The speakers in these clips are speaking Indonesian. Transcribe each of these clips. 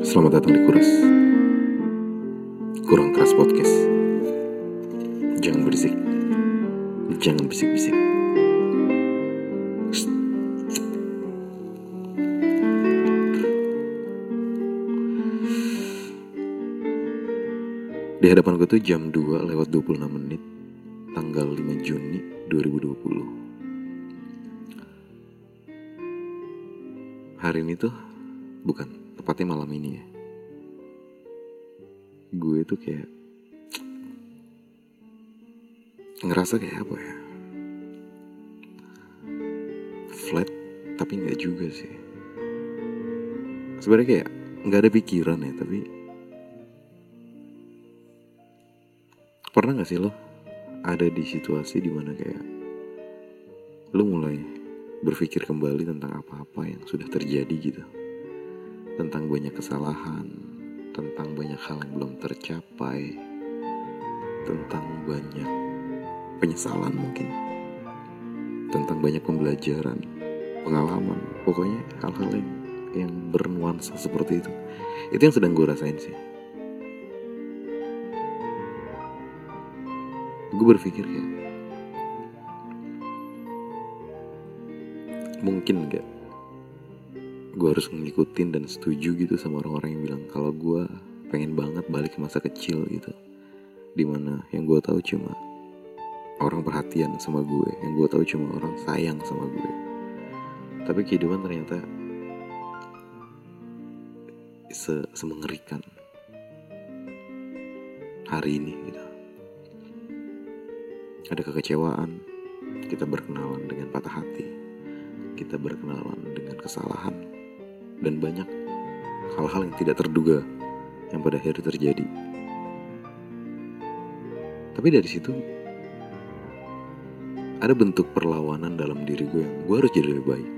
Selamat datang di Kuras. Kurang keras podcast. Jangan berisik. Jangan bisik-bisik. Di hadapan gue tuh jam 2 lewat 26 menit Tanggal 5 Juni 2020 Hari ini tuh Bukan, tepatnya malam ini ya. Gue tuh kayak Ngerasa kayak apa ya? Flat Tapi nggak juga sih. Sebenarnya kayak nggak ada pikiran ya Tapi Pernah gak sih lo Ada di situasi di mana kayak Lo mulai berpikir kembali tentang apa-apa yang sudah terjadi gitu tentang banyak kesalahan, tentang banyak hal yang belum tercapai, tentang banyak penyesalan mungkin, tentang banyak pembelajaran, pengalaman, pokoknya hal-hal yang, yang bernuansa seperti itu. Itu yang sedang gue rasain sih. Gue berpikir ya, mungkin gak gue harus ngikutin dan setuju gitu sama orang-orang yang bilang kalau gue pengen banget balik ke masa kecil gitu. Di mana yang gue tahu cuma orang perhatian sama gue yang gue tahu cuma orang sayang sama gue. Tapi kehidupan ternyata se semengerikan hari ini gitu. Ada kekecewaan kita berkenalan dengan patah hati kita berkenalan dengan kesalahan dan banyak hal-hal yang tidak terduga yang pada akhirnya terjadi. Tapi dari situ ada bentuk perlawanan dalam diri gue yang gue harus jadi lebih baik.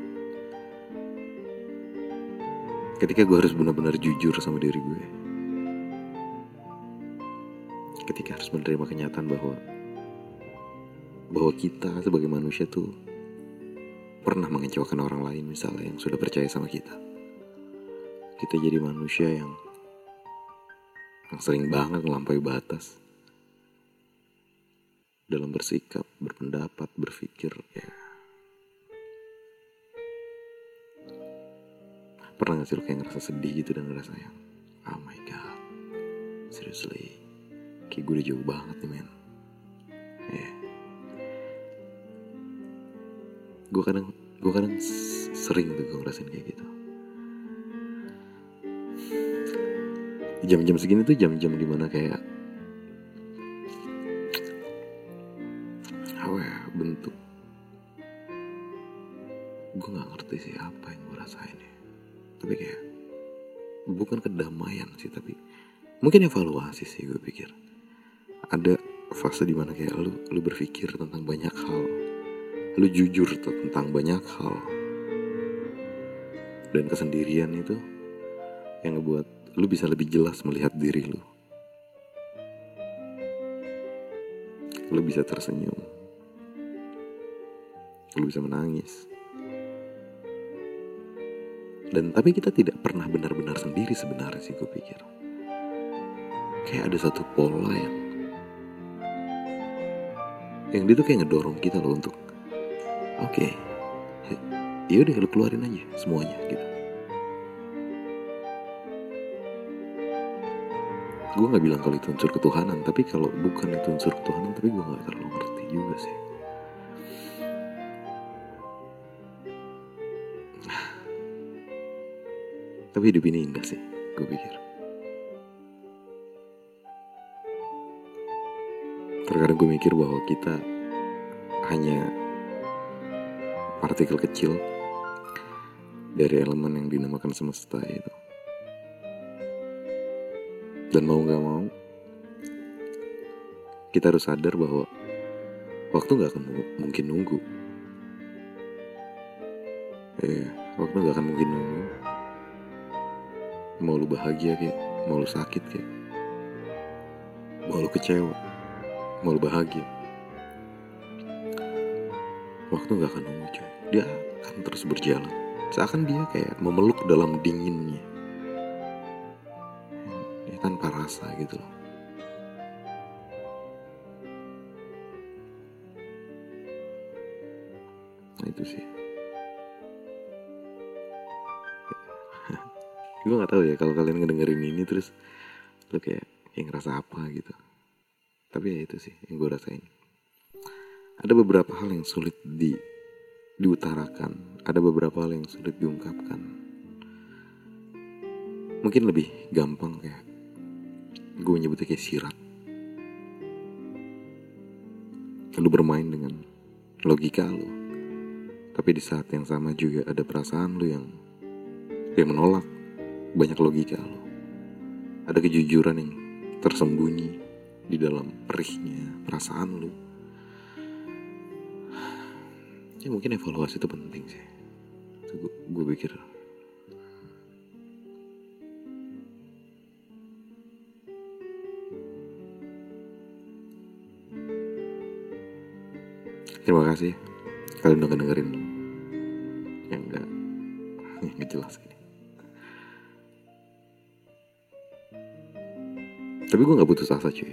Ketika gue harus benar-benar jujur sama diri gue. Ketika harus menerima kenyataan bahwa bahwa kita sebagai manusia tuh pernah mengecewakan orang lain misalnya yang sudah percaya sama kita kita jadi manusia yang yang sering banget melampaui batas dalam bersikap, berpendapat, berpikir ya. Pernah gak sih lo kayak ngerasa sedih gitu dan ngerasa yang Oh my god Seriously Kayak gue udah jauh banget nih men Ya yeah. Gue kadang Gue kadang sering tuh gue ngerasain kayak gitu jam-jam segini tuh jam-jam di mana kayak apa ya bentuk gue nggak ngerti sih apa yang gue rasain ya. Tapi kayak bukan kedamaian sih tapi mungkin evaluasi sih gue pikir. Ada fase di mana kayak lu lu berpikir tentang banyak hal. Lu jujur tentang banyak hal. Dan kesendirian itu yang ngebuat lu bisa lebih jelas melihat diri lu. Lu bisa tersenyum. Lu bisa menangis. Dan tapi kita tidak pernah benar-benar sendiri sebenarnya sih gue pikir. Kayak ada satu pola yang yang dia tuh kayak ngedorong kita loh untuk oke okay, yaudah lu keluarin aja semuanya gitu gue nggak bilang kalau itu unsur ketuhanan tapi kalau bukan itu unsur ketuhanan tapi gue nggak terlalu ngerti juga sih. Tapi hidup ini indah sih gue pikir. Terkadang gue mikir bahwa kita hanya partikel kecil dari elemen yang dinamakan semesta itu dan mau gak mau, kita harus sadar bahwa waktu gak akan mungkin nunggu. Eh, waktu gak akan mungkin nunggu. Mau lu bahagia kayak, mau lu sakit kayak, mau lu kecewa, mau lu bahagia. Waktu gak akan nunggu cuy. Dia akan terus berjalan. Seakan dia kayak memeluk dalam dinginnya tanpa rasa gitu loh. Nah itu sih. Gue nggak tahu ya kalau kalian ngedengerin ini terus lo kayak yang ngerasa apa gitu. Tapi ya itu sih yang gue rasain. Ada beberapa hal yang sulit di diutarakan. Ada beberapa hal yang sulit diungkapkan. Mungkin lebih gampang kayak gue nyebutnya kayak sirat. Lu bermain dengan logika lu. Tapi di saat yang sama juga ada perasaan lu yang yang menolak banyak logika lo ada kejujuran yang tersembunyi di dalam perihnya perasaan lo ya mungkin evaluasi itu penting sih. Gue pikir Terima kasih kalian udah dengerin yang enggak yang gak jelas ini. Tapi gue gak putus asa cuy.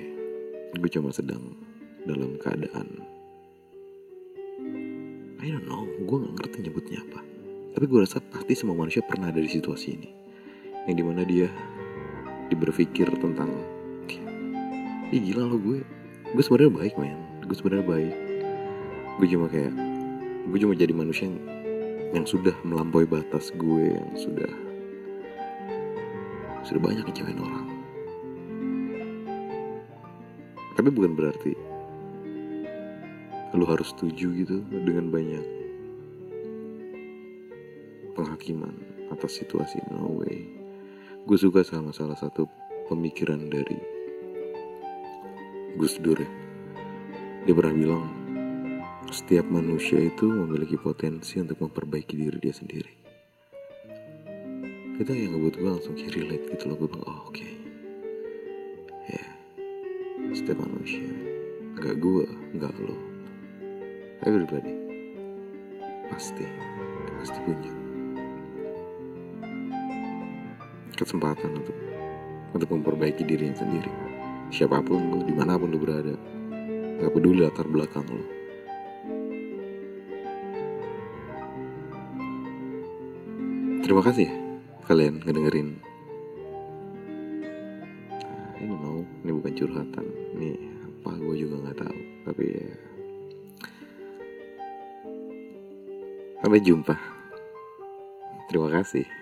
Gue cuma sedang dalam keadaan I don't know, gue gak ngerti nyebutnya apa. Tapi gue rasa pasti semua manusia pernah ada di situasi ini. Yang di mana dia diberpikir tentang Ih gila lo gue Gue sebenarnya baik men Gue sebenarnya baik Gue cuma kayak Gue cuma jadi manusia yang, yang sudah melampaui batas gue Yang sudah Sudah banyak ngecewain orang Tapi bukan berarti Lu harus setuju gitu Dengan banyak Penghakiman Atas situasi No way Gue suka sama salah satu pemikiran dari Gus Dur ya. Dia pernah bilang, setiap manusia itu memiliki potensi untuk memperbaiki diri dia sendiri. Itu yang ngebuat gue langsung kayak relate gitu loh. Gue bilang, oh oke. Okay. Ya, yeah. setiap manusia. Gak gue, gak lo. Everybody. Pasti, pasti punya. Kesempatan untuk untuk memperbaiki dirinya sendiri siapa pun lu di mana pun lu berada nggak peduli latar belakang lu terima kasih ya kalian ngedengerin. Nah, ini mau ini bukan curhatan. Ini apa gue juga nggak tahu. Tapi ya. Sampai jumpa. Terima kasih